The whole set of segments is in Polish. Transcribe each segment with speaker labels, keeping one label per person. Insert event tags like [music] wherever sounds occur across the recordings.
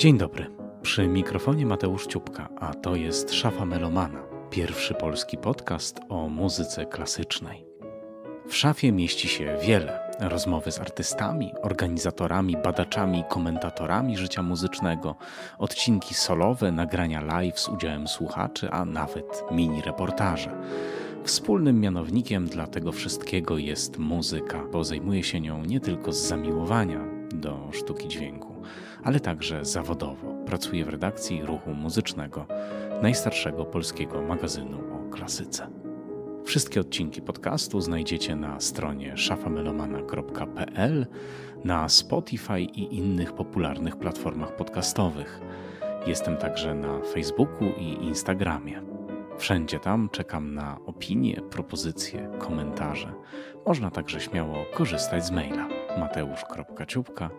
Speaker 1: Dzień dobry. Przy mikrofonie Mateusz Ciupka, a to jest Szafa Melomana, pierwszy polski podcast o muzyce klasycznej. W szafie mieści się wiele rozmowy z artystami, organizatorami, badaczami, komentatorami życia muzycznego, odcinki solowe, nagrania live z udziałem słuchaczy, a nawet mini reportaże. Wspólnym mianownikiem dla tego wszystkiego jest muzyka, bo zajmuje się nią nie tylko z zamiłowania do sztuki dźwięku, ale także zawodowo. Pracuje w redakcji ruchu muzycznego, najstarszego polskiego magazynu o klasyce. Wszystkie odcinki podcastu znajdziecie na stronie szafamelomana.pl, na Spotify i innych popularnych platformach podcastowych. Jestem także na Facebooku i Instagramie. Wszędzie tam czekam na opinie, propozycje, komentarze. Można także śmiało korzystać z maila mateusz.ciupka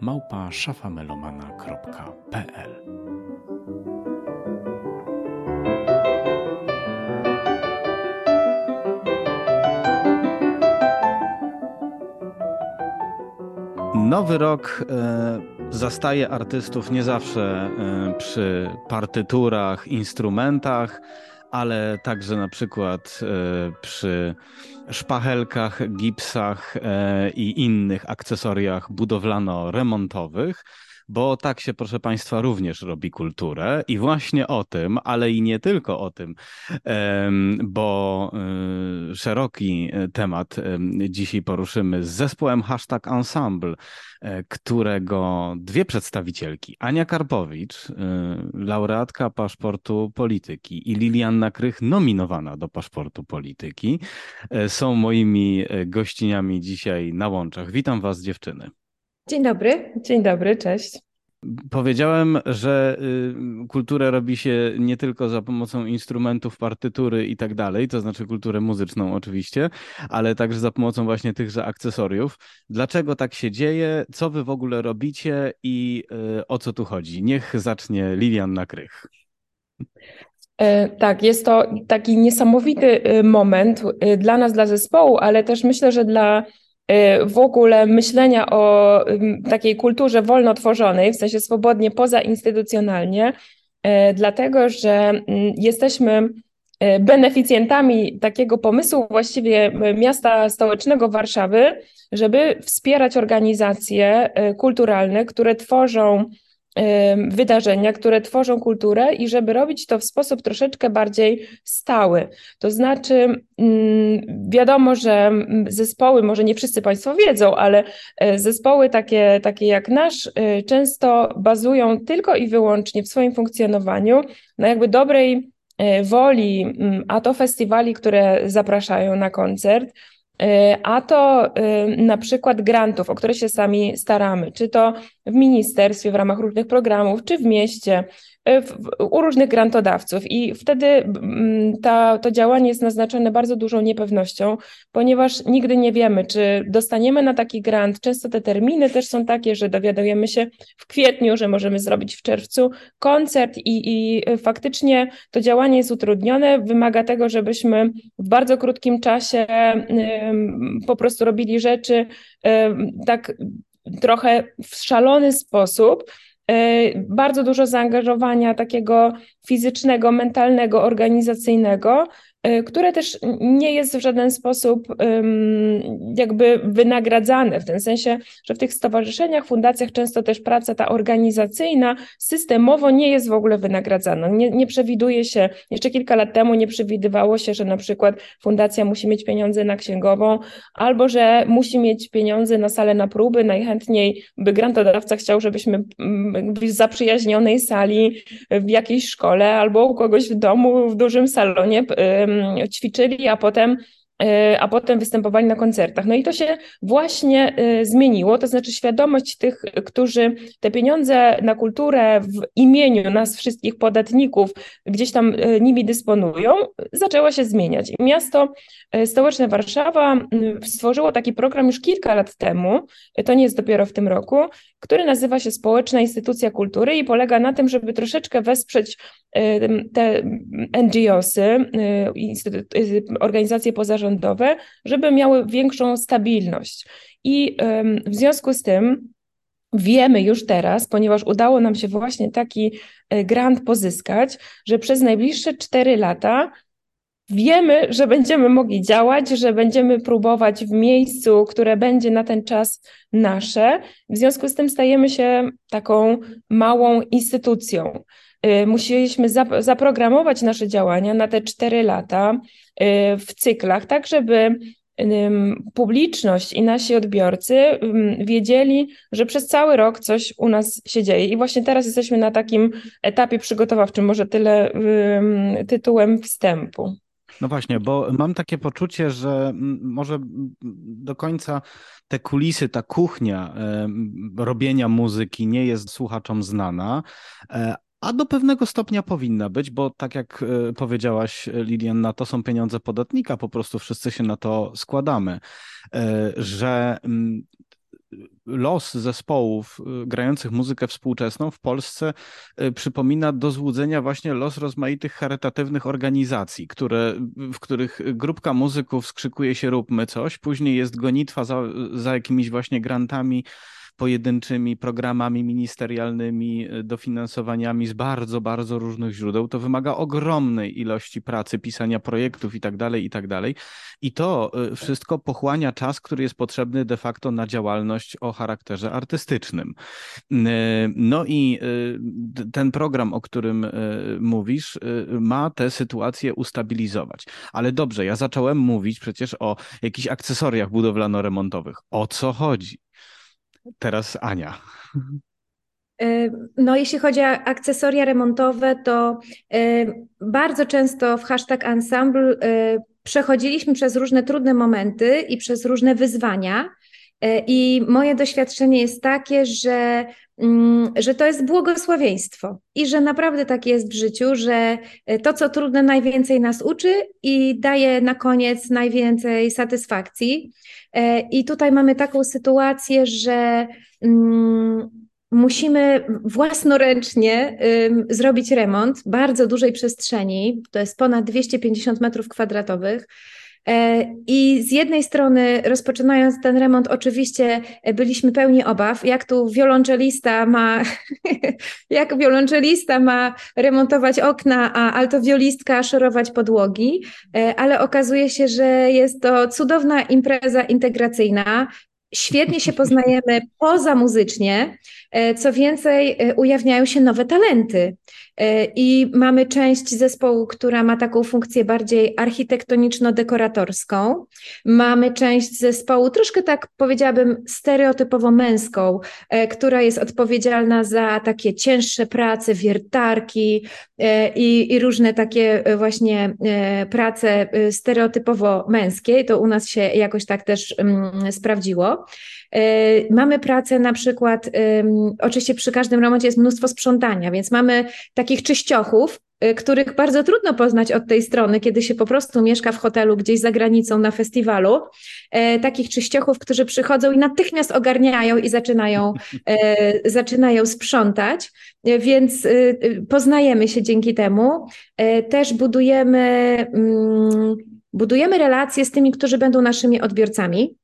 Speaker 1: małpa szafamelomana.pl Nowy rok e, zastaje artystów nie zawsze e, przy partyturach, instrumentach, ale także na przykład e, przy szpachelkach, gipsach i innych akcesoriach budowlano-remontowych bo tak się, proszę Państwa, również robi kulturę i właśnie o tym, ale i nie tylko o tym, bo y, szeroki temat dzisiaj poruszymy z zespołem Hashtag Ensemble, e, którego dwie przedstawicielki, Ania Karpowicz, y, laureatka paszportu polityki i Lilianna Krych, nominowana do paszportu polityki, e, są moimi e, gościniami dzisiaj na łączach. Witam Was, dziewczyny.
Speaker 2: Dzień dobry, dzień dobry, cześć.
Speaker 1: Powiedziałem, że y, kulturę robi się nie tylko za pomocą instrumentów, partytury i tak dalej, to znaczy kulturę muzyczną oczywiście, ale także za pomocą właśnie tychże akcesoriów. Dlaczego tak się dzieje? Co wy w ogóle robicie i y, o co tu chodzi? Niech zacznie Lilian Nakrych.
Speaker 2: E, tak, jest to taki niesamowity y, moment dla nas, dla zespołu, ale też myślę, że dla w ogóle myślenia o takiej kulturze wolno tworzonej, w sensie swobodnie pozainstytucjonalnie, y, dlatego że jesteśmy y, beneficjentami takiego pomysłu właściwie miasta stołecznego Warszawy, żeby wspierać organizacje kulturalne, które tworzą wydarzenia, które tworzą kulturę i żeby robić to w sposób troszeczkę bardziej stały. To znaczy, mm, wiadomo, że zespoły, może nie wszyscy Państwo wiedzą, ale e, zespoły takie, takie jak nasz e, często bazują tylko i wyłącznie w swoim funkcjonowaniu na jakby dobrej e, woli, mm, a to festiwali, które zapraszają na koncert, a to y, na przykład grantów, o które się sami staramy, czy to w ministerstwie w ramach różnych programów, czy w mieście, E, u różnych grantodawców i wtedy mm, ta, to działanie jest naznaczone bardzo dużą niepewnością, ponieważ nigdy nie wiemy, czy dostaniemy na taki grant. Często te terminy też są takie, że dowiadujemy się w kwietniu, że możemy zrobić w czerwcu koncert i, i faktycznie to działanie jest utrudnione, wymaga tego, żebyśmy w bardzo krótkim czasie po prostu robili rzeczy tak trochę w szalony sposób, E, bardzo dużo zaangażowania takiego fizycznego, mentalnego, organizacyjnego, e, które też nie jest w żaden sposób jakby wynagradzane, w tym sensie, że w tych stowarzyszeniach, fundacjach często też praca ta organizacyjna systemowo nie jest w ogóle wynagradzana. Nie, nie przewiduje się, jeszcze kilka lat temu nie przewidywało się, że na przykład fundacja musi mieć pieniądze na księgową, albo że musi mieć pieniądze na salę na próby. Najchętniej by grantodawca chciał, żebyśmy w zaprzyjaźnionej sali w jakiejś szkole albo u kogoś w domu, w dużym salonie ćwiczyli, a potem a potem występowali na koncertach. No i to się właśnie e, zmieniło, to znaczy świadomość tych, którzy te pieniądze na kulturę w imieniu nas wszystkich podatników gdzieś tam e, nimi dysponują, zaczęła się zmieniać. Miasto stołeczne Warszawa stworzyło taki program już kilka lat temu, to nie jest dopiero w tym roku, który nazywa się Społeczna Instytucja Kultury i polega na tym, żeby troszeczkę wesprzeć te NGOsy, organizacje pozarządowe, samorządowe, żeby miały większą stabilność. I w związku z tym wiemy już teraz, ponieważ udało nam się właśnie taki grant pozyskać, że przez najbliższe cztery lata wiemy, że będziemy mogli działać, że będziemy próbować w miejscu, które będzie na ten czas nasze. W związku z tym stajemy się taką małą instytucją. Y, musieliśmy zaprogramować nasze działania na te cztery lata y, w cyklach, tak żeby publiczność i nasi odbiorcy wiedzieli, że przez cały rok coś u nas się dzieje. I właśnie teraz jesteśmy na takim etapie przygotowawczym, może tyle tytułem wstępu.
Speaker 1: No właśnie, bo mam takie poczucie, że może do końca te kulisy, ta kuchnia robienia muzyki nie jest słuchaczom znana, e, a do pewnego stopnia powinna być, bo tak jak e, powiedziałaś, Lilian, na to są pieniądze podatnika, po prostu wszyscy się na to składamy, e, że los zespołów grających muzykę współczesną w Polsce przypomina do złudzenia właśnie los rozmaitych charytatywnych organizacji, które, w których grupka muzyków skrzykuje się róbmy coś, później jest gonitwa za, za jakimiś właśnie grantami pojedynczymi programami ministerialnymi, e, dofinansowaniami z bardzo, bardzo różnych źródeł, to wymaga ogromnej ilości pracy, pisania projektów i tak dalej, i tak dalej. I to e, wszystko pochłania czas, który jest potrzebny de facto na działalność o charakterze artystycznym. E, no i ten program, o którym mówisz, ma tę sytuację ustabilizować. Ale dobrze, ja zacząłem mówić przecież o jakichś akcesoriach budowlano-remontowych. O co chodzi? Teraz Ania.
Speaker 3: E, no, jeśli chodzi o akcesoria remontowe, to e, bardzo często w hashtag ensemble e, przechodziliśmy przez różne trudne momenty i przez różne wyzwania. I moje doświadczenie jest takie, że, że to jest błogosławieństwo i że naprawdę tak jest w życiu, że to, co trudne, najwięcej nas uczy i daje na koniec najwięcej satysfakcji. E, I tutaj mamy taką sytuację, że mm, musimy własnoręcznie zrobić remont bardzo dużej przestrzeni, to jest ponad 250 metrów kwadratowych. E, I z jednej strony, rozpoczynając ten remont, oczywiście e, byliśmy pełni obaw, jak tu wiolonczelista ma, [laughs] jak wiolonczelista ma remontować okna, a altowiolistka szorować podłogi, e, ale okazuje się, że jest to cudowna impreza integracyjna. Świetnie się poznajemy poza muzycznie. Co więcej, ujawniają się nowe talenty. E, I mamy część zespołu, która ma taką funkcję bardziej architektoniczno-dekoratorską. Mamy część zespołu, troszkę tak powiedziałabym, stereotypowo męską, e, która jest odpowiedzialna za takie cięższe prace, wiertarki e, i, i różne takie właśnie prace stereotypowo męskie. To u nas się jakoś tak też um, sprawdziło. Mamy pracę na przykład, oczywiście przy każdym remoncie jest mnóstwo sprzątania, więc mamy takich czyściochów, y, których bardzo trudno poznać od tej strony, kiedy się po prostu mieszka w hotelu gdzieś za granicą na festiwalu. E, takich czyściochów, którzy przychodzą i natychmiast ogarniają i zaczynają, e, zaczynają sprzątać, e, więc poznajemy się dzięki temu. E, też budujemy, mm, budujemy relacje z tymi, którzy będą naszymi odbiorcami.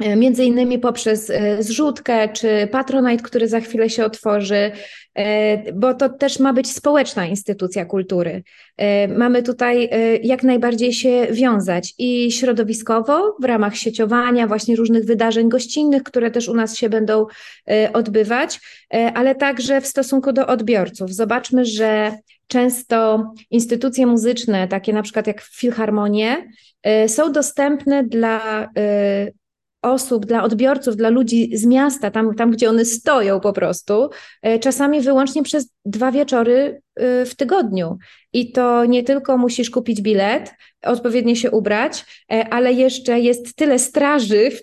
Speaker 3: E, między innymi poprzez e, zrzutkę czy Patronite, który za chwilę się otworzy, e, bo to też ma być społeczna instytucja kultury. Mamy tutaj jak najbardziej się wiązać i środowiskowo w ramach sieciowania, właśnie różnych wydarzeń gościnnych, które też u nas się będą odbywać, ale także w stosunku do odbiorców. Zobaczmy, że często instytucje muzyczne, takie na przykład jak filharmonie, są dostępne dla osób, dla odbiorców, dla ludzi z miasta, tam, tam gdzie one stoją po prostu, e, czasami wyłącznie przez dwa wieczory Y, w tygodniu. I to nie tylko musisz kupić bilet, odpowiednio się ubrać, e, ale jeszcze jest tyle straży w,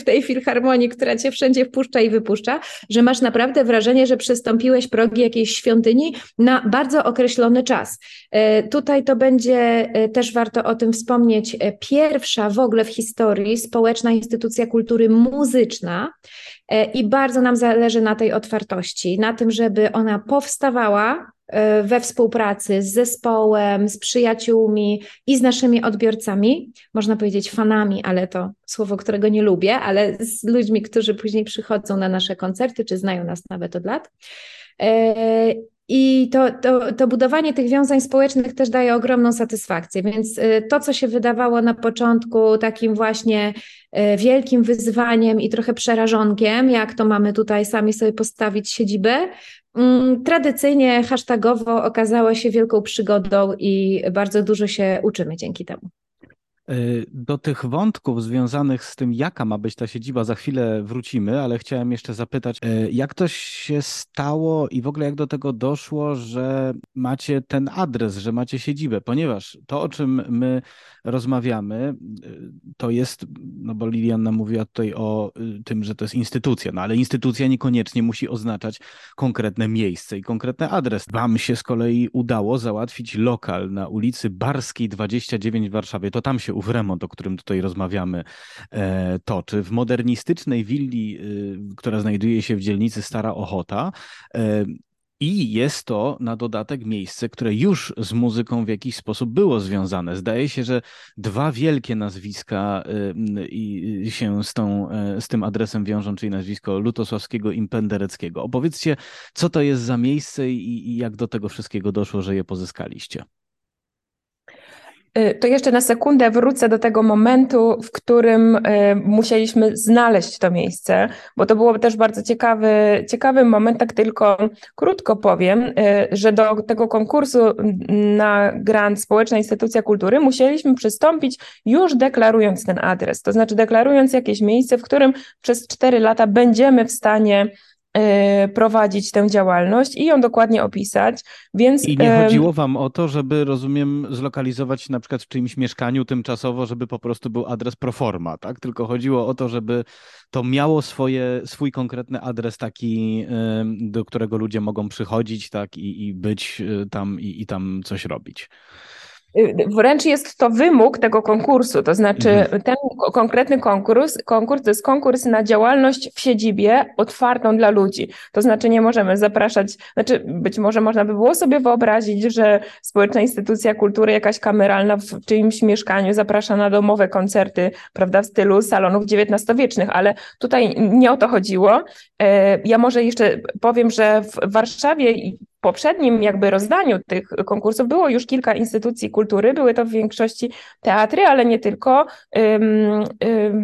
Speaker 3: w tej filharmonii, która cię wszędzie wpuszcza i wypuszcza, że masz naprawdę wrażenie, że przystąpiłeś progi jakiejś świątyni na bardzo określony czas. E, tutaj to będzie e, też warto o tym wspomnieć. Pierwsza w ogóle w historii społeczna instytucja kultury muzyczna. I bardzo nam zależy na tej otwartości, na tym, żeby ona powstawała, we współpracy z zespołem, z przyjaciółmi i z naszymi odbiorcami, można powiedzieć fanami, ale to słowo, którego nie lubię, ale z ludźmi, którzy później przychodzą na nasze koncerty, czy znają nas nawet od lat. I to, to, to budowanie tych wiązań społecznych też daje ogromną satysfakcję. Więc y, to, co się wydawało na początku takim właśnie y, wielkim wyzwaniem i trochę przerażonkiem, jak to mamy tutaj sami sobie postawić siedzibę, mm, tradycyjnie hashtagowo okazało się wielką przygodą i bardzo dużo się uczymy dzięki temu.
Speaker 1: Y, do tych wątków związanych z tym, jaka ma być ta siedziba, za chwilę wrócimy, ale chciałem jeszcze zapytać, y, jak to się stało i w ogóle jak do tego doszło, że macie ten adres, że macie siedzibę, ponieważ to, o czym my rozmawiamy, y, to jest, no bo Liliana mówiła tutaj o tym, że to jest instytucja, no ale instytucja niekoniecznie musi oznaczać konkretne miejsce i konkretny adres. Wam się z kolei udało załatwić lokal na ulicy Barskiej 29 w Warszawie. To tam się ów remont, o którym tutaj rozmawiamy, e, toczy. W modernistycznej willi, y, która znajduje się w dzielnicy Stara Ochota, e, i jest to na dodatek miejsce, które już z muzyką w jakiś sposób było związane. Zdaje się, że dwa wielkie nazwiska y, się z, tą, e, z tym adresem wiążą, czyli nazwisko Lutosławskiego i Pendereckiego. Opowiedzcie, co to jest za miejsce i, i jak do tego wszystkiego doszło, że je pozyskaliście.
Speaker 2: Y, to jeszcze na sekundę wrócę do tego momentu, w którym y, musieliśmy znaleźć to miejsce, bo to było też bardzo ciekawy, ciekawy moment, tak tylko krótko powiem, y, że do tego konkursu na grant Społeczna Instytucja Kultury musieliśmy przystąpić już deklarując ten adres, to znaczy deklarując jakieś miejsce, w którym przez cztery lata będziemy w stanie prowadzić tę działalność i ją dokładnie opisać. Więc,
Speaker 1: I nie chodziło wam o to, żeby, rozumiem, zlokalizować na przykład w czyimś mieszkaniu tymczasowo, żeby po prostu był adres proforma, tak? Tylko chodziło o to, żeby to miało swoje, swój konkretny adres taki, do którego ludzie mogą przychodzić, tak? I, i być y, tam i, i tam coś robić.
Speaker 2: Wręcz jest to wymóg tego konkursu, to znaczy mhm. ten konkretny konkurs, konkurs to jest konkurs na działalność w siedzibie otwartą dla ludzi. To znaczy nie możemy zapraszać, znaczy być może można by było sobie wyobrazić, że społeczna instytucja kultury, jakaś kameralna w czyimś mieszkaniu zaprasza na domowe koncerty, prawda, w stylu salonów XIX-wiecznych, ale tutaj nie o to chodziło. E, ja może jeszcze powiem, że w Warszawie poprzednim jakby rozdaniu tych konkursów było już kilka instytucji kultury, były to w większości teatry, ale nie tylko,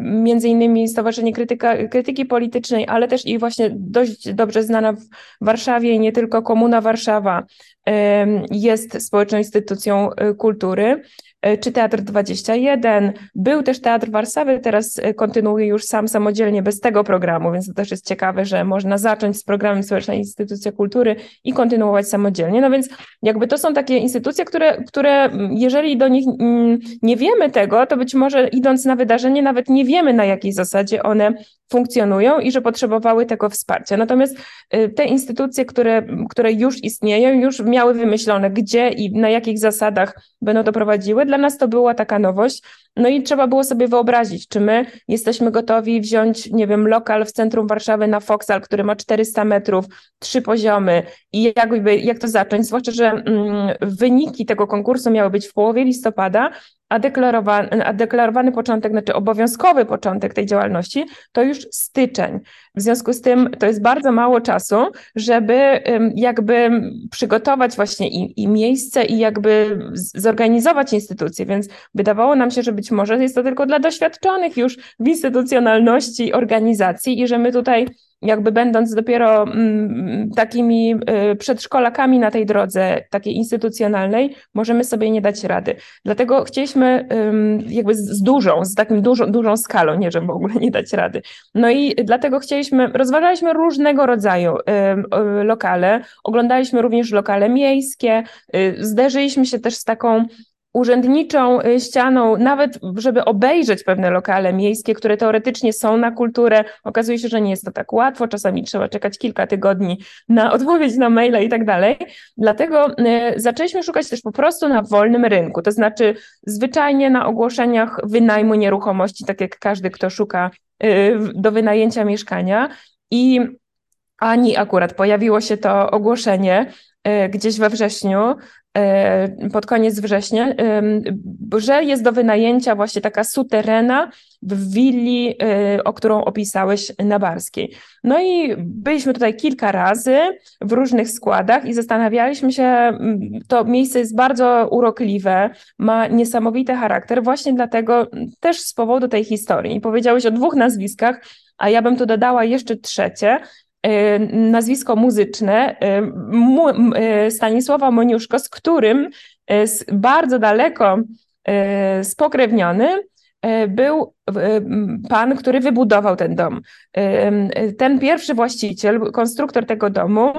Speaker 2: między innymi Stowarzyszenie Krytyka, Krytyki Politycznej, ale też i właśnie dość dobrze znana w Warszawie i nie tylko Komuna Warszawa jest społeczną instytucją y, kultury. E, czy Teatr 21. Był też Teatr Warszawy, teraz e, kontynuuje już sam samodzielnie bez tego programu, więc to też jest ciekawe, że można zacząć z programem Społeczna Instytucja Kultury i kontynuować samodzielnie. No więc jakby to są takie instytucje, które, które jeżeli do nich nie wiemy tego, to być może idąc na wydarzenie nawet nie wiemy na jakiej zasadzie one funkcjonują i że potrzebowały tego wsparcia. Natomiast te instytucje, które, które już istnieją, już miały wymyślone, gdzie i na jakich zasadach będą to prowadziły, dla nas to była taka nowość. No i trzeba było sobie wyobrazić, czy my jesteśmy gotowi wziąć, nie wiem, lokal w centrum Warszawy na Foksal, który ma 400 metrów, trzy poziomy i jakby, jak to zacząć, zwłaszcza, że mm, wyniki tego konkursu miały być w połowie listopada, a deklarowany, a deklarowany początek, znaczy obowiązkowy początek tej działalności to już styczeń. W związku z tym to jest bardzo mało czasu, żeby jakby przygotować właśnie i, i miejsce i jakby zorganizować instytucje, więc wydawało nam się, że być może jest to tylko dla doświadczonych już w instytucjonalności organizacji i że my tutaj jakby będąc dopiero mm, takimi y, przedszkolakami na tej drodze takiej instytucjonalnej, możemy sobie nie dać rady. Dlatego chcieliśmy jakby z dużą, z takim dużą, dużą skalą, nie że w ogóle nie dać rady. No i dlatego chcieliśmy, rozważaliśmy różnego rodzaju lokale, oglądaliśmy również lokale miejskie, y, zderzyliśmy się też z taką urzędniczą y, ścianą, nawet żeby obejrzeć pewne lokale miejskie, które teoretycznie są na kulturę. Okazuje się, że nie jest to tak łatwo, czasami trzeba czekać kilka tygodni na odpowiedź na maile i tak dalej. Dlatego y, zaczęliśmy szukać też po prostu na wolnym rynku, to znaczy zwyczajnie na ogłoszeniach wynajmu nieruchomości, tak jak każdy, kto szuka y, do wynajęcia mieszkania i ani akurat pojawiło się to ogłoszenie gdzieś we wrześniu, pod koniec września, że jest do wynajęcia właśnie taka suterena w willi, o którą opisałeś na Barskiej. No i byliśmy tutaj kilka razy w różnych składach i zastanawialiśmy się, to miejsce jest bardzo urokliwe, ma niesamowity charakter, właśnie dlatego też z powodu tej historii. Powiedziałeś o dwóch nazwiskach, a ja bym tu dodała jeszcze trzecie, nazwisko muzyczne y, y, Stanisława Moniuszko, z którym bardzo daleko spokrewniony był pan, który wybudował ten dom. Ten pierwszy właściciel, konstruktor tego domu,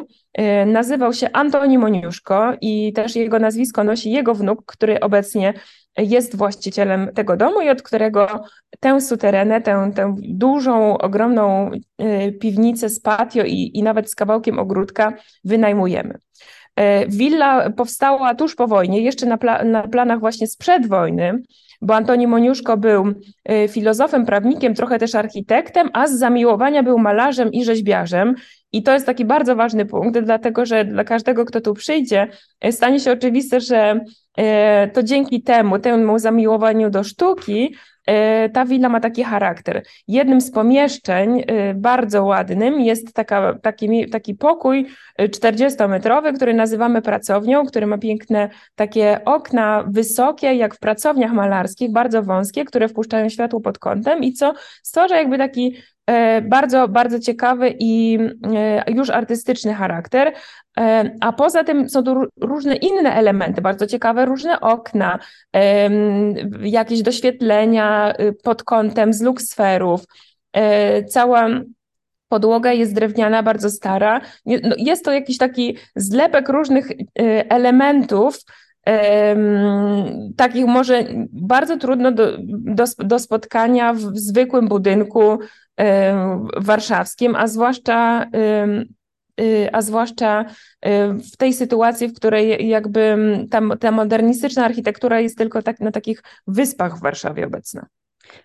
Speaker 2: nazywał się Antoni Moniuszko i też jego nazwisko nosi jego wnuk, który obecnie jest właścicielem tego domu i od którego tę suterenę, tę, tę dużą, ogromną y, piwnicę z patio i, i nawet z kawałkiem ogródka wynajmujemy. Y, willa powstała tuż po wojnie, jeszcze na, pla na planach właśnie sprzed wojny, bo Antoni Moniuszko był y, filozofem, prawnikiem, trochę też architektem, a z zamiłowania był malarzem i rzeźbiarzem. I to jest taki bardzo ważny punkt, dlatego że dla każdego, kto tu przyjdzie, stanie się oczywiste, że E, to dzięki temu, temu zamiłowaniu do sztuki, e, ta willa ma taki charakter. Jednym z pomieszczeń e, bardzo ładnym jest taka, taki, taki pokój 40-metrowy, który nazywamy pracownią, który ma piękne takie okna wysokie, jak w pracowniach malarskich, bardzo wąskie, które wpuszczają światło pod kątem i co stwarza jakby taki bardzo, bardzo ciekawy i już artystyczny charakter. A poza tym są tu różne inne elementy, bardzo ciekawe, różne okna, jakieś doświetlenia y, pod kątem z luksferów. E, cała podłoga jest drewniana, bardzo stara. No, jest to jakiś taki zlepek różnych y, elementów, takich może bardzo trudno do, do, do spotkania w zwykłym budynku warszawskim, a zwłaszcza Y, a zwłaszcza y, w tej sytuacji, w której jakby ta, ta modernistyczna architektura jest tylko tak, na takich wyspach w Warszawie obecna.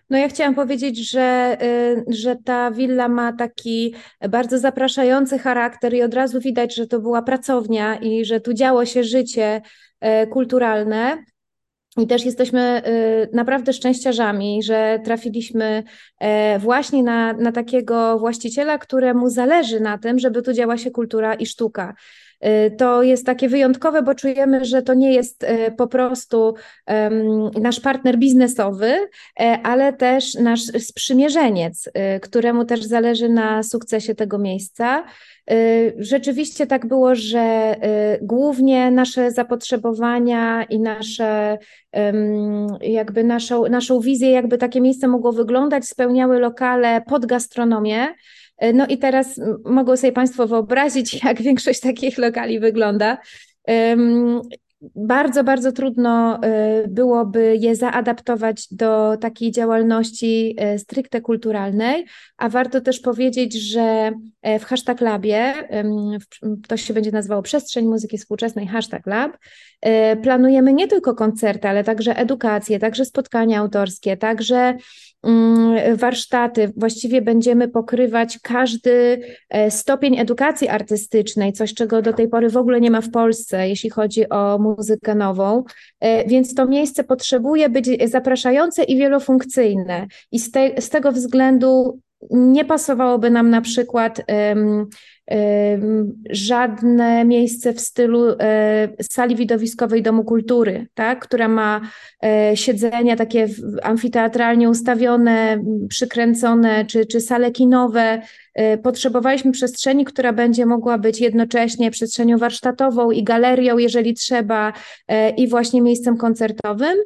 Speaker 3: No ja chciałam powiedzieć, że, y, że ta willa ma taki bardzo zapraszający charakter i od razu widać, że to była pracownia i że tu działo się życie kulturalne. I też jesteśmy y, naprawdę szczęściarzami, że trafiliśmy e, właśnie na, na takiego właściciela, któremu zależy na tym, żeby tu działa się kultura i sztuka. Y, to jest takie wyjątkowe, bo czujemy, że to nie jest y, po prostu nasz partner biznesowy, e, ale też nasz sprzymierzeniec, któremu też zależy na sukcesie tego miejsca. Y, rzeczywiście tak było, że y, głównie nasze zapotrzebowania i nasze, jakby naszą, naszą wizję, jakby takie miejsce mogło wyglądać, spełniały lokale pod gastronomię. Y, no i teraz mogą sobie Państwo wyobrazić, [laughs] jak większość takich lokali wygląda. Bardzo, bardzo trudno y, byłoby je zaadaptować do takiej działalności y, stricte kulturalnej, a warto też powiedzieć, że e, w Hashtag Labie, to się będzie nazywało Przestrzeń Muzyki Współczesnej Hashtag Lab, e, planujemy nie tylko koncerty, ale także edukację, także spotkania autorskie, także warsztaty. Właściwie będziemy pokrywać każdy e, stopień edukacji artystycznej, coś czego do tej pory w ogóle nie ma w Polsce, jeśli chodzi o muzykę nową. E, więc to miejsce potrzebuje być zapraszające i wielofunkcyjne. I z, te, z tego względu nie pasowałoby nam na przykład um, żadne miejsce w stylu e, sali widowiskowej Domu Kultury, tak? która ma e, siedzenia takie amfiteatralnie ustawione, przykręcone, czy, czy sale kinowe. E, potrzebowaliśmy przestrzeni, która będzie mogła być jednocześnie przestrzenią warsztatową i galerią, jeżeli trzeba, i właśnie miejscem koncertowym.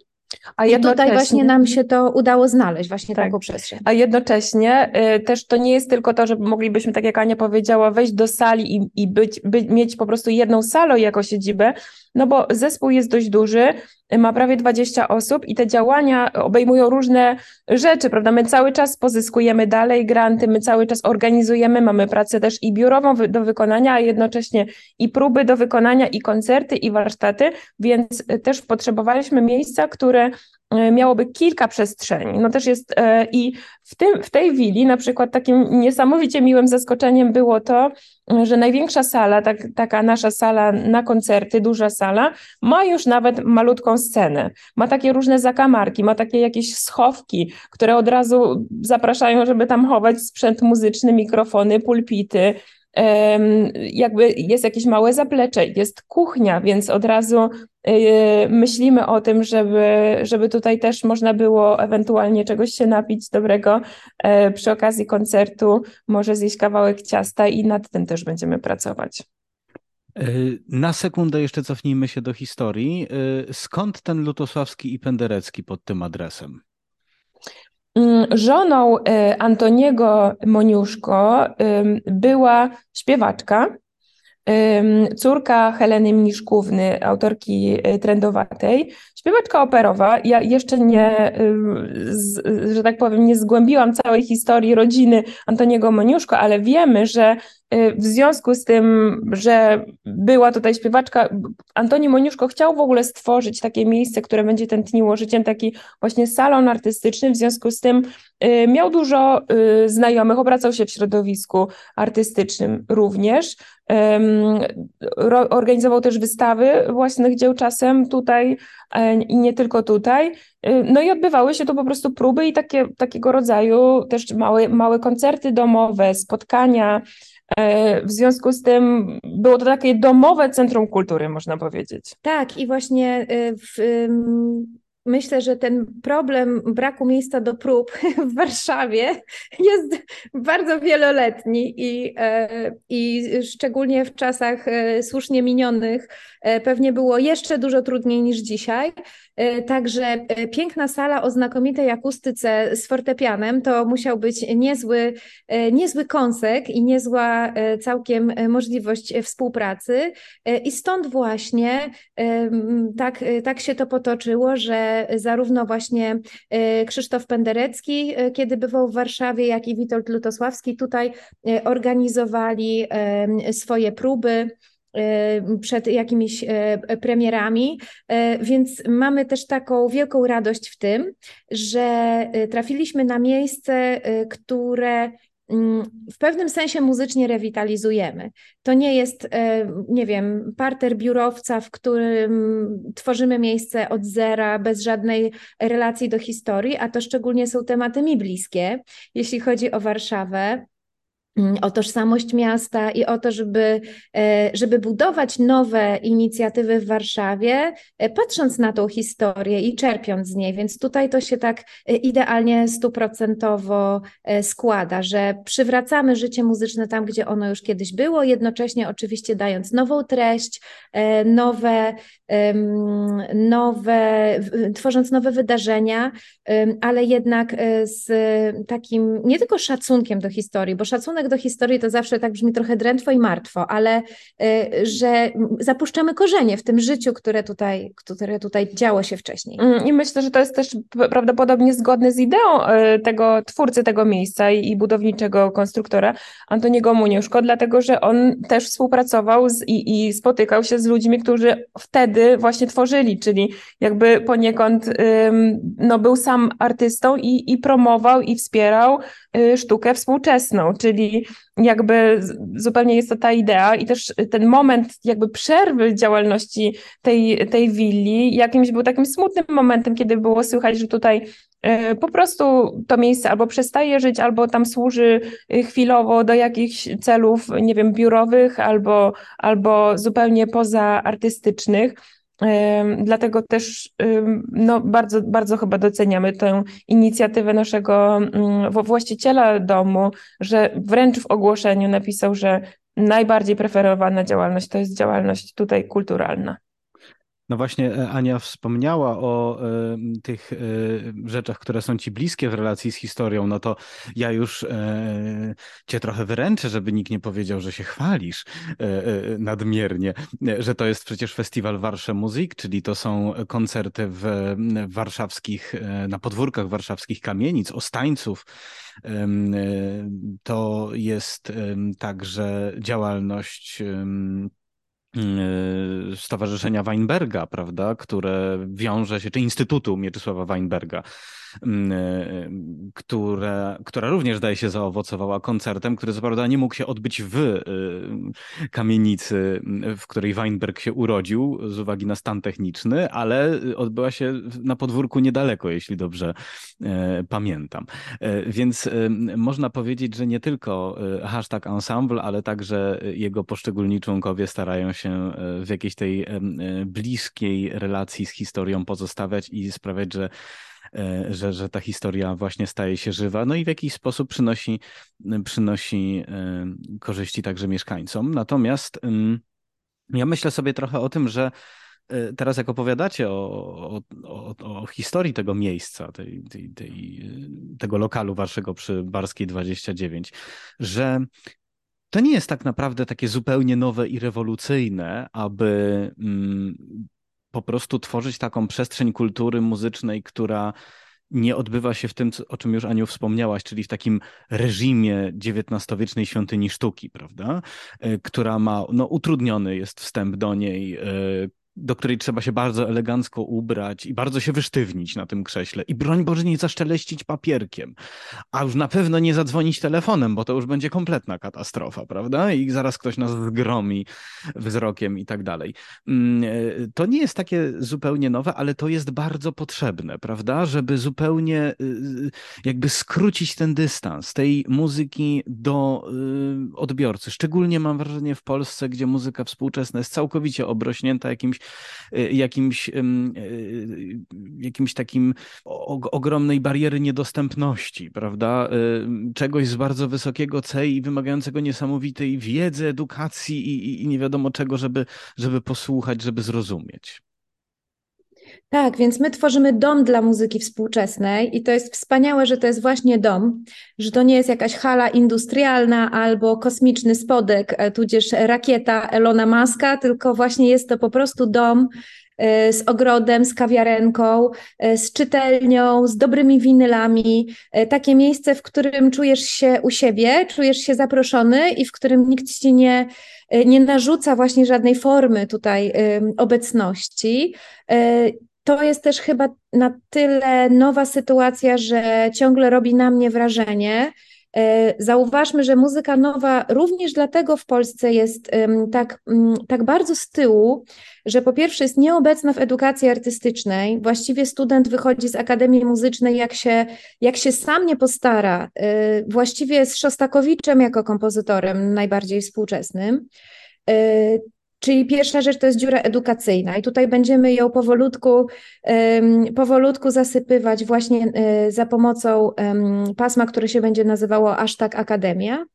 Speaker 3: A tutaj właśnie nam się to udało znaleźć, właśnie tak. taką przestrzeń.
Speaker 2: A jednocześnie y, też to nie jest tylko to, że moglibyśmy, tak jak Ania powiedziała, wejść do sali i, i być, by, mieć po prostu jedną salę jako siedzibę, no bo zespół jest dość duży, ma prawie 20 osób i te działania obejmują różne rzeczy, prawda? My cały czas pozyskujemy dalej granty, my cały czas organizujemy, mamy pracę też i biurową do wykonania, a jednocześnie i próby do wykonania, i koncerty, i warsztaty, więc też potrzebowaliśmy miejsca, które miałoby kilka przestrzeni. No też jest i w, tym, w tej willi na przykład takim niesamowicie miłym zaskoczeniem było to, że największa sala, tak, taka nasza sala na koncerty, duża sala, ma już nawet malutką scenę. Ma takie różne zakamarki, ma takie jakieś schowki, które od razu zapraszają, żeby tam chować sprzęt muzyczny, mikrofony, pulpity, jakby jest jakieś małe zaplecze, jest kuchnia, więc od razu y, myślimy o tym, żeby, żeby tutaj też można było ewentualnie czegoś się napić dobrego e, przy okazji koncertu, może zjeść kawałek ciasta i nad tym też będziemy pracować.
Speaker 1: E, na sekundę jeszcze cofnijmy się do historii. E, skąd ten Lutosławski i Penderecki pod tym adresem?
Speaker 2: Mm, żoną y, Antoniego Moniuszko była śpiewaczka, córka Heleny Mniszkówny, autorki y, trendowatej, śpiewaczka operowa. Ja jeszcze nie, że tak powiem, nie zgłębiłam całej historii rodziny Antoniego Moniuszko, ale wiemy, że y, w związku z tym, że była tutaj śpiewaczka, Antoni Moniuszko chciał w ogóle stworzyć takie miejsce, które będzie tętniło życiem, taki właśnie salon artystyczny, w związku z tym y, miał dużo znajomych, obracał się w środowisku artystycznym również. Organizował też wystawy własnych dzieł czasem tutaj e, i nie tylko tutaj. E, no i odbywały się tu po prostu próby i takie, takiego rodzaju też małe, małe koncerty domowe, spotkania. E, w związku z tym było to takie domowe centrum kultury, można powiedzieć.
Speaker 3: Tak, i właśnie w, Myślę, że ten problem braku miejsca do prób [laughs] w Warszawie jest bardzo wieloletni i, e, i szczególnie w czasach e, słusznie minionych e, pewnie było jeszcze dużo trudniej niż dzisiaj. Także piękna sala o znakomitej akustyce z fortepianem to musiał być niezły, niezły kąsek i niezła całkiem możliwość współpracy. I stąd właśnie tak, tak się to potoczyło, że zarówno właśnie e, Krzysztof Penderecki, e, kiedy bywał w Warszawie, jak i Witold Lutosławski tutaj e, organizowali swoje próby przed jakimiś premierami, więc mamy też taką wielką radość w tym, że trafiliśmy na miejsce, które Mm, w pewnym sensie muzycznie rewitalizujemy. To nie jest, nie wiem, parter biurowca, w którym tworzymy miejsce od zera, bez żadnej relacji do historii, a to szczególnie są tematy mi bliskie, jeśli chodzi o Warszawę. Mm, o tożsamość miasta i o to, żeby, e, żeby budować nowe inicjatywy w Warszawie, e, patrząc na tą historię i czerpiąc z niej. Więc tutaj to się tak e, idealnie stuprocentowo składa, że przywracamy życie muzyczne tam, gdzie ono już kiedyś było, jednocześnie oczywiście dając nową treść, nowe, nowe tworząc nowe wydarzenia, ale jednak z takim nie tylko szacunkiem do historii, bo szacunek do historii to zawsze tak brzmi trochę drętwo i martwo, ale y, że zapuszczamy korzenie w tym życiu, które tutaj, które tutaj działo się wcześniej.
Speaker 2: Mm, I myślę, że to jest też prawdopodobnie zgodne z ideą y, tego twórcy tego miejsca i, budowniczego konstruktora Antoniego Muniuszko, dlatego że on też współpracował z, i, i spotykał się z ludźmi, którzy wtedy właśnie tworzyli, czyli jakby poniekąd no, był sam artystą i, i promował i wspierał sztukę współczesną, czyli jakby zupełnie jest to ta idea i też ten moment jakby przerwy działalności tej, tej willi jakimś był takim smutnym momentem, kiedy było słychać, że tutaj e, po prostu to miejsce albo przestaje żyć, albo tam służy e, chwilowo do jakichś celów, nie wiem, biurowych, albo, albo zupełnie pozaartystycznych. Dlatego też no, bardzo, bardzo chyba doceniamy tę inicjatywę naszego mm, właściciela domu, że wręcz w ogłoszeniu napisał, że najbardziej preferowana działalność to jest działalność tutaj kulturalna.
Speaker 1: No właśnie, e, Ania wspomniała o y, tych y, rzeczach, które są ci bliskie w relacji z historią. No to ja już y, cię trochę wyręczę, żeby nikt nie powiedział, że się chwalisz nadmiernie, że to jest przecież festiwal Warsze Muzyk, czyli to są koncerty w, w warszawskich, na podwórkach warszawskich kamienic, ostańców. To jest także działalność Stowarzyszenia Weinberga, prawda, które wiąże się, czy Instytutu Mieczysława Weinberga, które, która również zdaje się zaowocowała koncertem, który co prawda nie mógł się odbyć w e, kamienicy, w której Weinberg się urodził z uwagi na stan techniczny, ale odbyła się na podwórku niedaleko, jeśli dobrze e, pamiętam. Więc można powiedzieć, że nie tylko hashtag ensemble, ale także jego poszczególni członkowie starają się w jakiejś tej bliskiej relacji z historią pozostawiać i sprawiać, że E, że, że ta historia właśnie staje się żywa, no i w jakiś sposób przynosi, przynosi e, korzyści także mieszkańcom. Natomiast ja myślę sobie trochę o tym, że e, teraz jak opowiadacie o, o, o, historii tego miejsca, tej, tej, tej, tego lokalu waszego przy Barskiej 29, że to nie jest tak naprawdę takie zupełnie nowe i rewolucyjne, aby po prostu tworzyć taką przestrzeń kultury muzycznej, która nie odbywa się w tym, o czym już Aniu wspomniałaś, czyli w takim reżimie XIX-wiecznej świątyni sztuki, prawda? E, która ma, no utrudniony jest wstęp do niej, e, do której trzeba się bardzo elegancko ubrać i bardzo się wysztywnić na tym krześle. I broń Boże nie zaszczeleścić papierkiem, a już na pewno nie zadzwonić telefonem, bo to już będzie kompletna katastrofa, prawda? I zaraz ktoś nas zgromi wzrokiem i tak dalej. Mm, e, to nie jest takie zupełnie nowe, ale to jest bardzo potrzebne, prawda? Żeby zupełnie y, jakby skrócić ten dystans tej muzyki do y, odbiorcy. Szczególnie mam wrażenie w Polsce, gdzie muzyka współczesna jest całkowicie obrośnięta jakimś Y, jakimś, y, jakimś takim ogromnej bariery niedostępności, prawda? Y, czegoś z bardzo wysokiego C i wymagającego niesamowitej wiedzy, edukacji i, i, i nie wiadomo czego, żeby, żeby posłuchać, żeby zrozumieć.
Speaker 3: Tak, więc my tworzymy dom dla muzyki współczesnej i to jest wspaniałe, że to jest właśnie dom, że to nie jest jakaś hala industrialna albo kosmiczny spodek, e, tudzież rakieta Elona Muska, tylko właśnie jest to po prostu dom e, z ogrodem, z kawiarenką, e, z czytelnią, z dobrymi winylami. Takie miejsce, w którym czujesz się u siebie, czujesz się zaproszony i w którym nikt ci nie, nie narzuca właśnie żadnej formy tutaj obecności to jest też chyba na tyle nowa sytuacja, że ciągle robi na mnie wrażenie. E, zauważmy, że muzyka nowa również dlatego w Polsce jest tak, tak bardzo z tyłu, że po pierwsze jest nieobecna w edukacji artystycznej. Właściwie student wychodzi z Akademii Muzycznej, jak się, jak się sam nie postara, e, właściwie z Szostakowiczem jako kompozytorem najbardziej współczesnym. Czyli pierwsza rzecz to jest dziura edukacyjna i tutaj będziemy ją powolutku, powolutku zasypywać właśnie e, za pomocą pasma, które się będzie nazywało aż tak Akademia.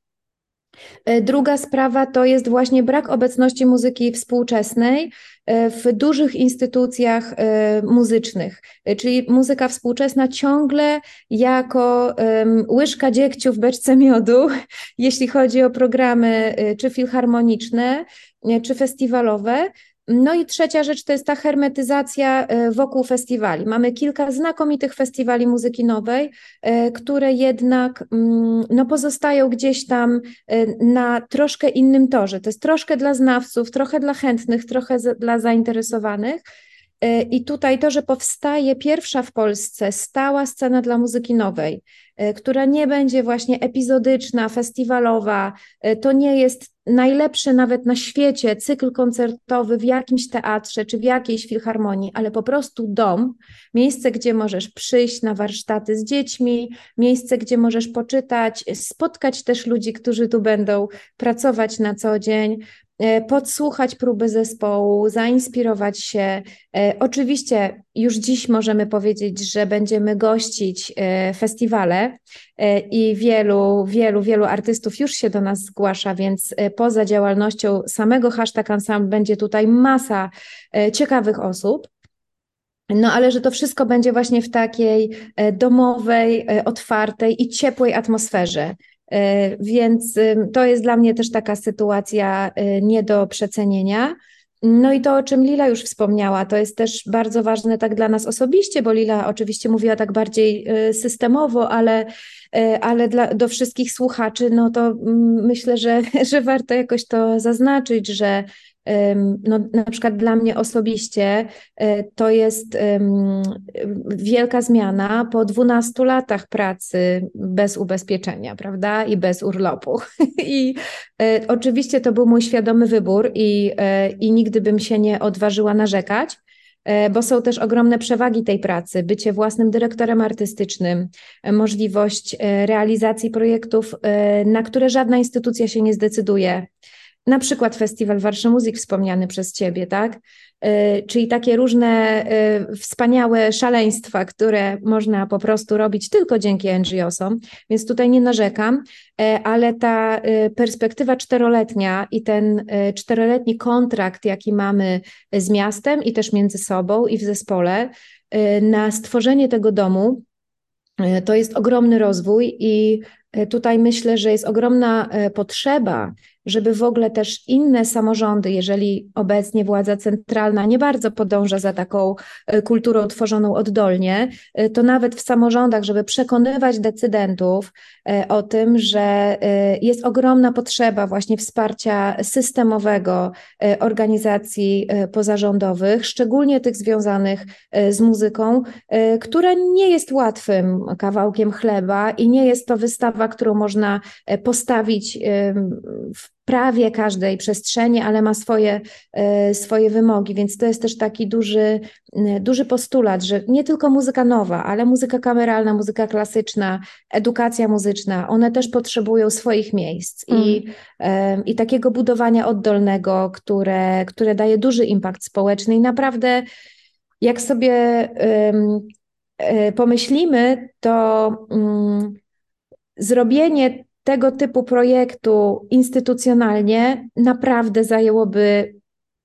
Speaker 3: E, druga sprawa to jest właśnie brak obecności muzyki współczesnej e, w dużych instytucjach muzycznych, czyli muzyka współczesna ciągle jako łyżka dziegciu w beczce miodu, [laughs] jeśli chodzi o programy czy filharmoniczne, czy festiwalowe. No i trzecia rzecz to jest ta hermetyzacja e, wokół festiwali. Mamy kilka znakomitych festiwali muzyki nowej, e, które jednak mm, no, pozostają gdzieś tam e, na troszkę innym torze. To jest troszkę dla znawców, trochę dla chętnych, trochę dla zainteresowanych. I tutaj to, że powstaje pierwsza w Polsce stała scena dla muzyki nowej, która nie będzie właśnie epizodyczna, festiwalowa, to nie jest najlepszy nawet na świecie cykl koncertowy w jakimś teatrze czy w jakiejś filharmonii, ale po prostu dom, miejsce, gdzie możesz przyjść na warsztaty z dziećmi, miejsce, gdzie możesz poczytać, spotkać też ludzi, którzy tu będą pracować na co dzień, E, podsłuchać próby zespołu, zainspirować się. E, oczywiście już dziś możemy powiedzieć, że będziemy gościć e, festiwale i wielu, wielu, wielu artystów już się do nas zgłasza, więc poza działalnością samego hashtag ensemble będzie tutaj masa ciekawych osób. No, ale że to wszystko będzie właśnie w takiej domowej, otwartej i ciepłej atmosferze. E, więc to jest dla mnie też taka sytuacja e, nie do przecenienia. No i to, o czym Lila już wspomniała, to jest też bardzo ważne tak dla nas osobiście, bo Lila oczywiście mówiła tak bardziej e, systemowo, ale, ale dla, do wszystkich słuchaczy, no to myślę, że, [laughs] że warto jakoś to zaznaczyć, że no, na przykład dla mnie osobiście to jest wielka zmiana po 12 latach pracy bez ubezpieczenia, prawda, i bez urlopu. [laughs] I oczywiście to był mój świadomy wybór i, i nigdy bym się nie odważyła narzekać. E, bo są też ogromne przewagi tej pracy, bycie własnym dyrektorem artystycznym, e, możliwość e, realizacji projektów, na które żadna instytucja się nie zdecyduje. Na przykład Festiwal Warsza Muzyk wspomniany przez Ciebie, tak? Y, czyli takie różne y, wspaniałe szaleństwa, które można po prostu robić tylko dzięki NGO-som, więc tutaj nie narzekam, y, ale ta perspektywa czteroletnia i ten czteroletni kontrakt, jaki mamy z miastem i też między sobą i w zespole, na stworzenie tego domu, to jest ogromny rozwój i tutaj myślę, że jest ogromna potrzeba żeby w ogóle też inne samorządy, jeżeli obecnie władza centralna nie bardzo podąża za taką e, kulturą tworzoną oddolnie, e, to nawet w samorządach, żeby przekonywać decydentów e, o tym, że jest ogromna potrzeba właśnie wsparcia systemowego organizacji pozarządowych, szczególnie tych związanych z muzyką, która nie jest łatwym kawałkiem chleba i nie jest to wystawa, którą można postawić w prawie każdej przestrzeni, ale ma swoje, e, swoje wymogi, więc to jest też taki duży, duży postulat, że nie tylko muzyka nowa, ale muzyka kameralna, muzyka klasyczna, edukacja muzyczna, one też potrzebują swoich miejsc mm. i, i takiego budowania oddolnego, które, które daje duży impact społeczny i naprawdę jak sobie um, pomyślimy, to um, zrobienie tego typu projektu instytucjonalnie naprawdę zajęłoby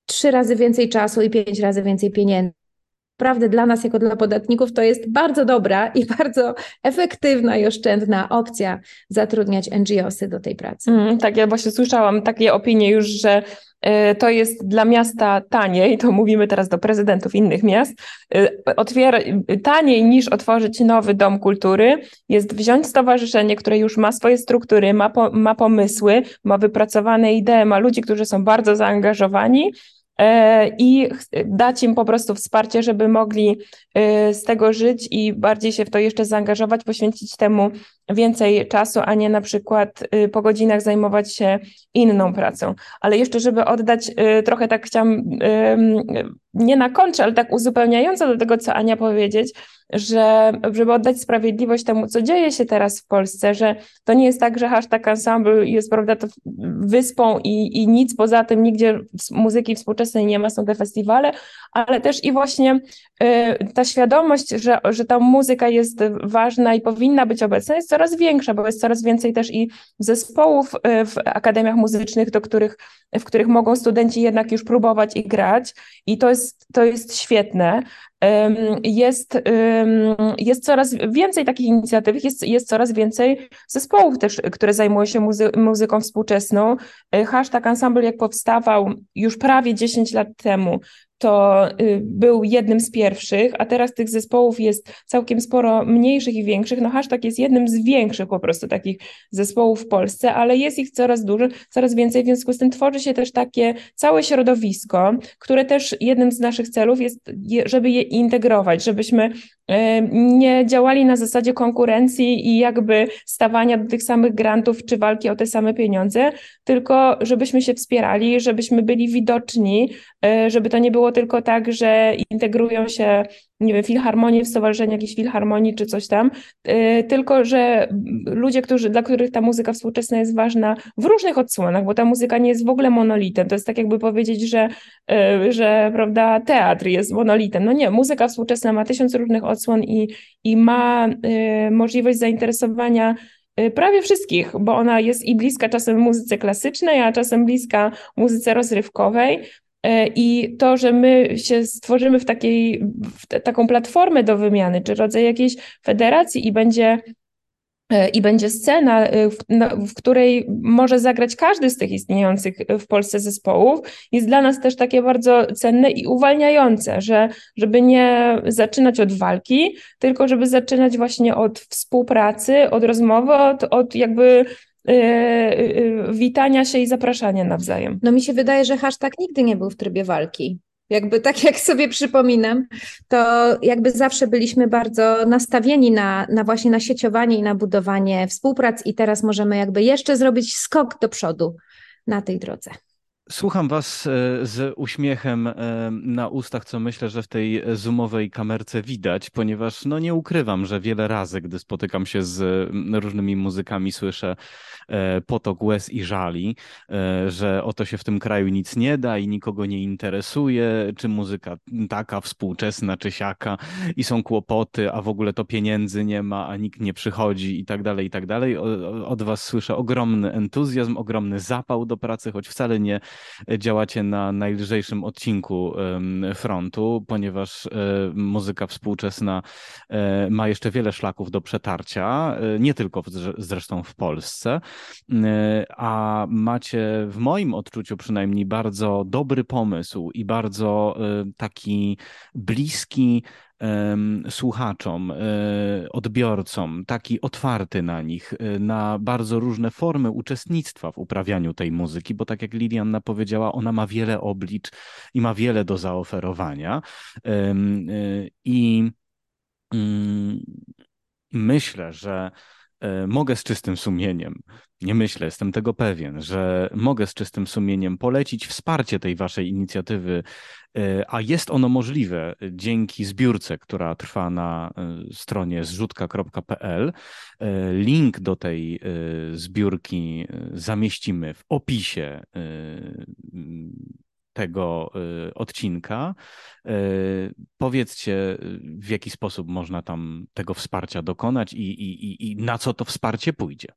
Speaker 3: trzy razy więcej czasu i pięć razy więcej pieniędzy. Naprawdę dla nas, jako dla podatników, to jest bardzo dobra i [laughs] bardzo efektywna i oszczędna opcja zatrudniać NGOsy do tej pracy.
Speaker 2: Mm, tak, ja właśnie słyszałam takie opinie już, że to jest dla miasta taniej, to mówimy teraz do prezydentów innych miast, e, otwiera, taniej niż otworzyć nowy dom kultury, jest wziąć stowarzyszenie, które już ma swoje struktury, ma, po, ma pomysły, ma wypracowane idee, ma ludzi, którzy są bardzo zaangażowani E, i dać im po prostu wsparcie, żeby mogli z tego żyć i bardziej się w to jeszcze zaangażować, poświęcić temu więcej czasu, a nie na przykład e, po godzinach zajmować się inną pracą. Ale jeszcze, żeby oddać, trochę tak chciałam, nie na kontrze, ale tak uzupełniająco do tego, co Ania powiedzieć, że żeby oddać sprawiedliwość temu, co dzieje się teraz w Polsce, że to nie jest tak, że hashtag ensemble jest, prawda, to wyspą i, i nic poza tym, nigdzie muzyki współczesnej nie ma, są te festiwale, ale też i właśnie y, ta świadomość, że, że ta muzyka jest ważna i powinna być obecna, jest coraz większa, bo jest coraz więcej też i zespołów y, w akademiach muzycznych, do których, w których mogą studenci jednak już próbować i grać i to jest, to jest świetne jest, jest coraz więcej takich inicjatyw, jest, jest coraz więcej zespołów też, które zajmują się muzy muzyką współczesną. E, hashtag Ensemble jak powstawał już prawie 10 lat temu, to y, był jednym z pierwszych, a teraz tych zespołów jest całkiem sporo mniejszych i większych. No hashtag jest jednym z większych po prostu takich zespołów w Polsce, ale jest ich coraz dużo, coraz więcej, w związku z tym tworzy się też takie całe środowisko, które też jednym z naszych celów jest, żeby je integrować, żebyśmy nie działali na zasadzie konkurencji i jakby stawania do tych samych grantów czy walki o te same pieniądze, tylko żebyśmy się wspierali, żebyśmy byli widoczni, e, żeby to nie było tylko tak, że integrują się nie wiem, filharmonii, w stowarzyszeniu jakiejś filharmonii czy coś tam, yy, tylko że ludzie, którzy, dla których ta muzyka współczesna jest ważna w różnych odsłonach, bo ta muzyka nie jest w ogóle monolitem. To jest tak jakby powiedzieć, że, yy, że prawda, teatr jest monolitem. No nie, muzyka współczesna ma tysiąc różnych odsłon i, i ma yy, możliwość zainteresowania y, prawie wszystkich, bo ona jest i bliska czasem muzyce klasycznej, a czasem bliska muzyce rozrywkowej, I to, że my się stworzymy w takiej, w taką platformę do wymiany, czy rodzaj jakiejś federacji i będzie e, i będzie scena, e, w, w, której może zagrać każdy z tych istniejących w Polsce zespołów, jest dla nas też takie bardzo cenne i uwalniające, że żeby nie zaczynać od walki, tylko żeby zaczynać właśnie od współpracy, od rozmowy, od, od jakby witania się i zapraszania nawzajem.
Speaker 3: No mi się wydaje, że hashtag nigdy nie był w trybie walki. Jakby tak jak sobie przypominam, to jakby zawsze byliśmy bardzo nastawieni na, na właśnie na sieciowanie i na budowanie współprac i teraz możemy jakby jeszcze zrobić skok do przodu na tej drodze.
Speaker 1: Słucham Was e, z uśmiechem e, na ustach, co myślę, że w tej zoomowej kamerce widać, ponieważ no nie ukrywam, że wiele razy, gdy spotykam się z różnymi muzykami, słyszę e, potok łez i żali, że oto się w tym kraju nic nie da i nikogo nie interesuje, czy muzyka taka współczesna, czy siaka i są kłopoty, a w ogóle to pieniędzy nie ma, a nikt nie przychodzi i tak dalej, i tak dalej. Od Was słyszę ogromny entuzjazm, ogromny zapał do pracy, choć wcale nie działacie na najlżejszym odcinku frontu, ponieważ e, muzyka współczesna e, ma jeszcze wiele szlaków do przetarcia, e, nie tylko zresztą w Polsce, a macie w moim odczuciu przynajmniej bardzo dobry pomysł i bardzo taki bliski słuchaczom, e, odbiorcom, taki otwarty na nich, e, na bardzo różne formy uczestnictwa w uprawianiu tej muzyki, bo tak jak Lilianna powiedziała, ona ma wiele oblicz i ma wiele do zaoferowania. E, I mm, myślę, że mogę z czystym sumieniem, nie myślę, jestem tego pewien, że mogę z czystym sumieniem polecić wsparcie tej waszej inicjatywy E, a jest ono możliwe dzięki zbiórce, która trwa na e, stronie zrzutka.pl. E, link do tej zbiórki zamieścimy w opisie tego odcinka. Powiedzcie, w jaki sposób można tam tego wsparcia dokonać i, i, i na co to wsparcie pójdzie.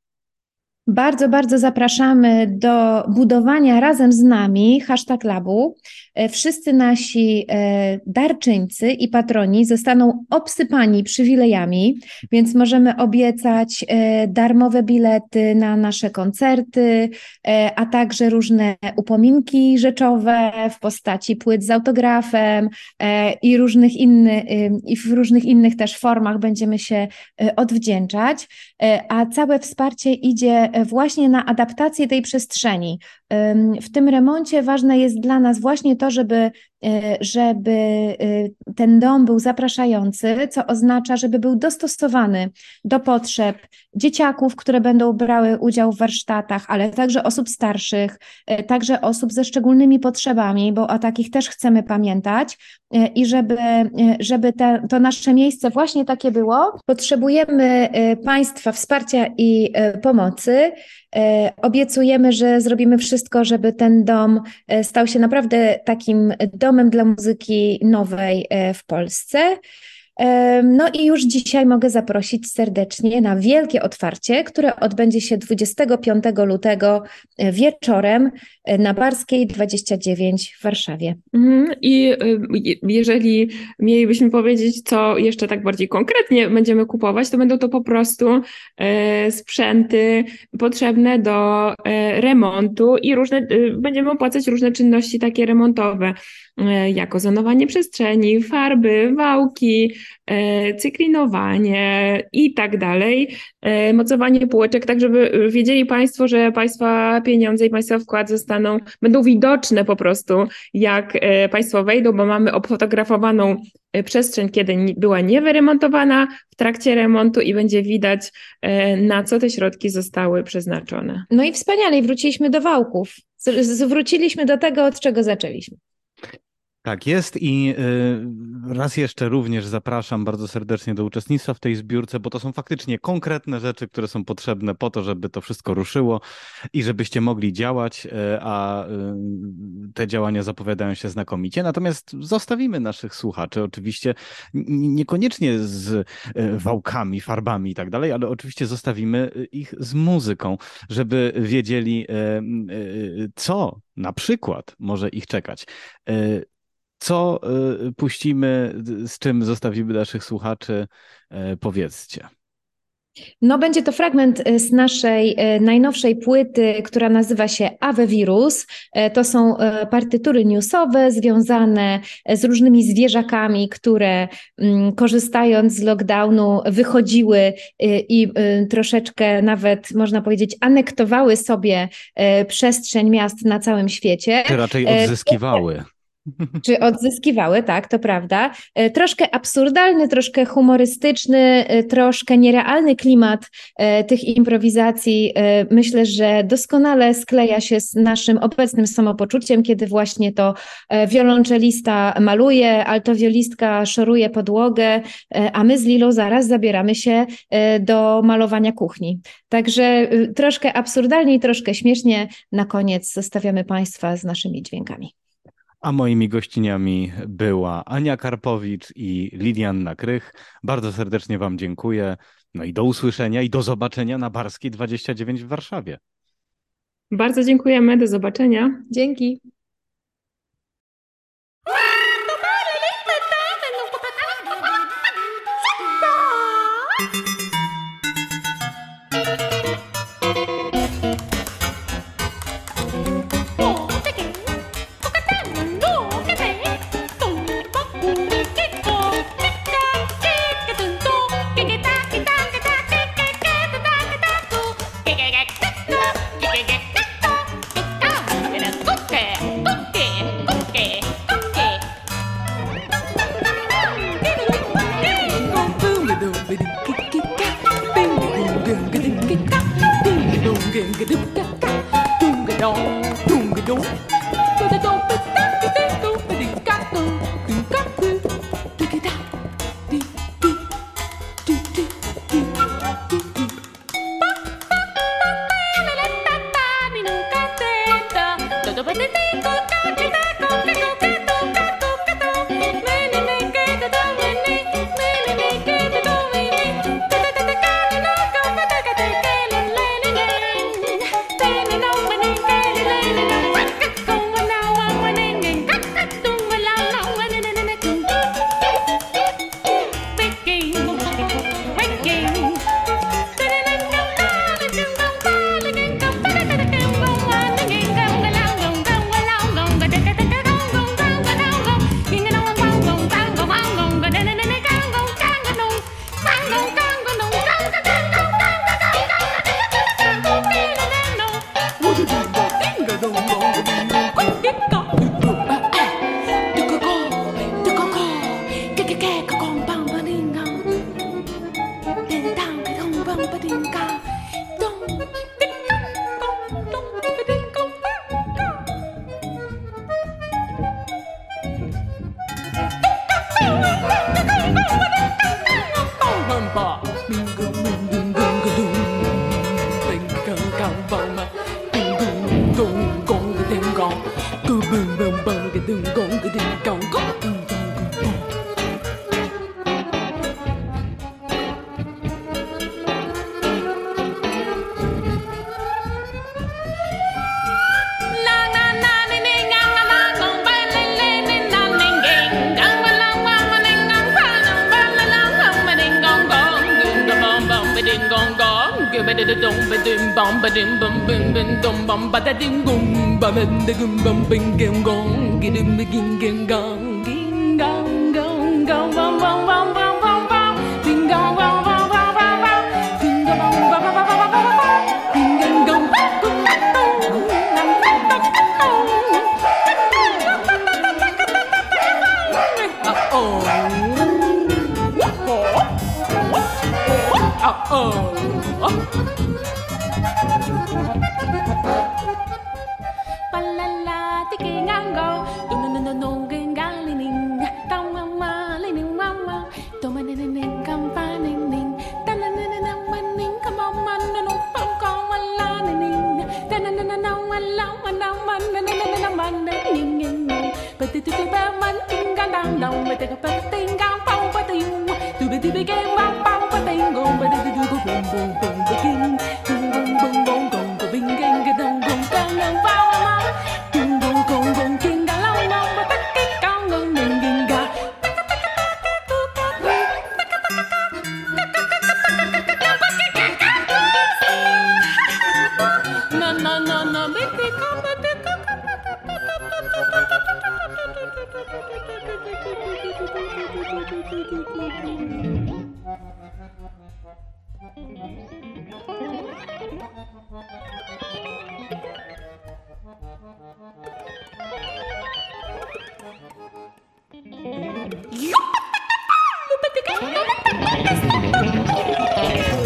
Speaker 3: Bardzo, bardzo zapraszamy do budowania razem z nami hashtag labu. E, wszyscy nasi e, darczyńcy i patroni zostaną obsypani przywilejami, więc możemy obiecać e, darmowe bilety na nasze koncerty, a także różne upominki rzeczowe w postaci płyt z autografem i różnych innych, i w różnych innych też formach będziemy się odwdzięczać, a całe wsparcie idzie właśnie na adaptację tej przestrzeni. W tym remoncie ważne jest dla nas właśnie to, żeby, e, żeby e, ten dom był zapraszający, co oznacza, żeby był dostosowany do potrzeb dzieciaków, które będą brały udział w warsztatach, ale także osób starszych, e, także osób ze szczególnymi potrzebami, bo o takich też chcemy pamiętać i żeby, żeby te, to nasze miejsce właśnie takie było, potrzebujemy Państwa wsparcia i pomocy. Obiecujemy, że zrobimy wszystko, żeby ten dom e, stał się naprawdę takim domem dla muzyki nowej e, w Polsce. No i już dzisiaj mogę zaprosić serdecznie na wielkie otwarcie, które odbędzie się 25 lutego e, wieczorem e, na Barskiej 29 w Warszawie.
Speaker 2: Mhm. I e, jeżeli mielibyśmy powiedzieć, co jeszcze tak bardziej konkretnie będziemy kupować, to będą to po prostu sprzęty potrzebne do remontu i różne, będziemy opłacać różne czynności takie remontowe. E, jak ozonowanie przestrzeni, farby, wałki, e, cyklinowanie i tak dalej, e, mocowanie półeczek, tak żeby wiedzieli Państwo, że Państwa pieniądze i Państwa wkład zostaną, będą widoczne po prostu, jak Państwo wejdą, bo mamy obfotografowaną przestrzeń, kiedy była niewyremontowana w trakcie remontu i będzie widać, na co te środki zostały przeznaczone.
Speaker 3: No i wspaniale, wróciliśmy do wałków. Zwróciliśmy do tego, od czego zaczęliśmy.
Speaker 1: Tak jest i y, raz jeszcze również zapraszam bardzo serdecznie do uczestnictwa w tej zbiórce, bo to są faktycznie konkretne rzeczy, które są potrzebne po to, żeby to wszystko ruszyło i żebyście mogli działać, y, a y, te działania zapowiadają się znakomicie. Natomiast zostawimy naszych słuchaczy oczywiście niekoniecznie z wałkami, farbami i tak dalej, ale oczywiście zostawimy ich z muzyką, żeby wiedzieli, co na przykład może ich czekać. Co y, puścimy, z czym zostawimy naszych słuchaczy? Y, powiedzcie.
Speaker 4: No, będzie to fragment e, z naszej e, najnowszej płyty, która nazywa się Ave Virus. E, to są partytury newsowe związane z różnymi zwierzakami, które mm, korzystając z lockdownu wychodziły i troszeczkę nawet można powiedzieć anektowały sobie przestrzeń miast na całym świecie.
Speaker 1: Czy raczej odzyskiwały. [laughs]
Speaker 4: Czy odzyskiwały, tak, to prawda. E, troszkę absurdalny, troszkę humorystyczny, e, troszkę nierealny klimat e, tych improwizacji myślę, że doskonale skleja się z naszym obecnym samopoczuciem, kiedy właśnie to wiolonczelista maluje, altowiolistka szoruje podłogę, a my z Lilą zaraz zabieramy się do malowania kuchni. Także troszkę absurdalnie i troszkę śmiesznie na koniec zostawiamy Państwa z naszymi dźwiękami.
Speaker 1: A moimi gościniami była Ania Karpowicz i Lidianna Krych. Bardzo serdecznie Wam dziękuję. No i do usłyszenia i do zobaczenia na Barskiej 29 w Warszawie.
Speaker 2: Bardzo dziękujemy, do zobaczenia.
Speaker 4: Dzięki.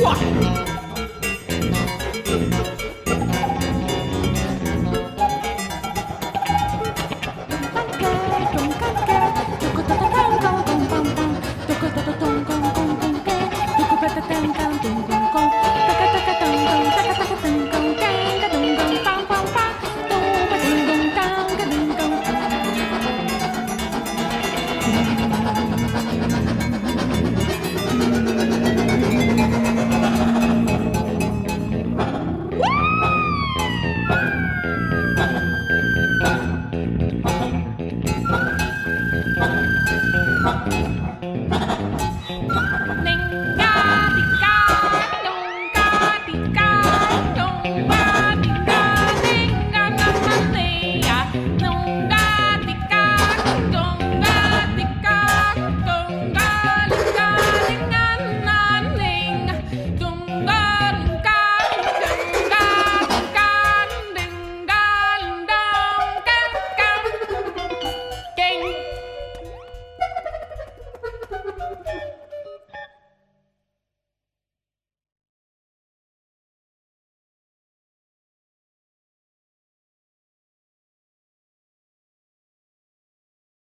Speaker 5: What?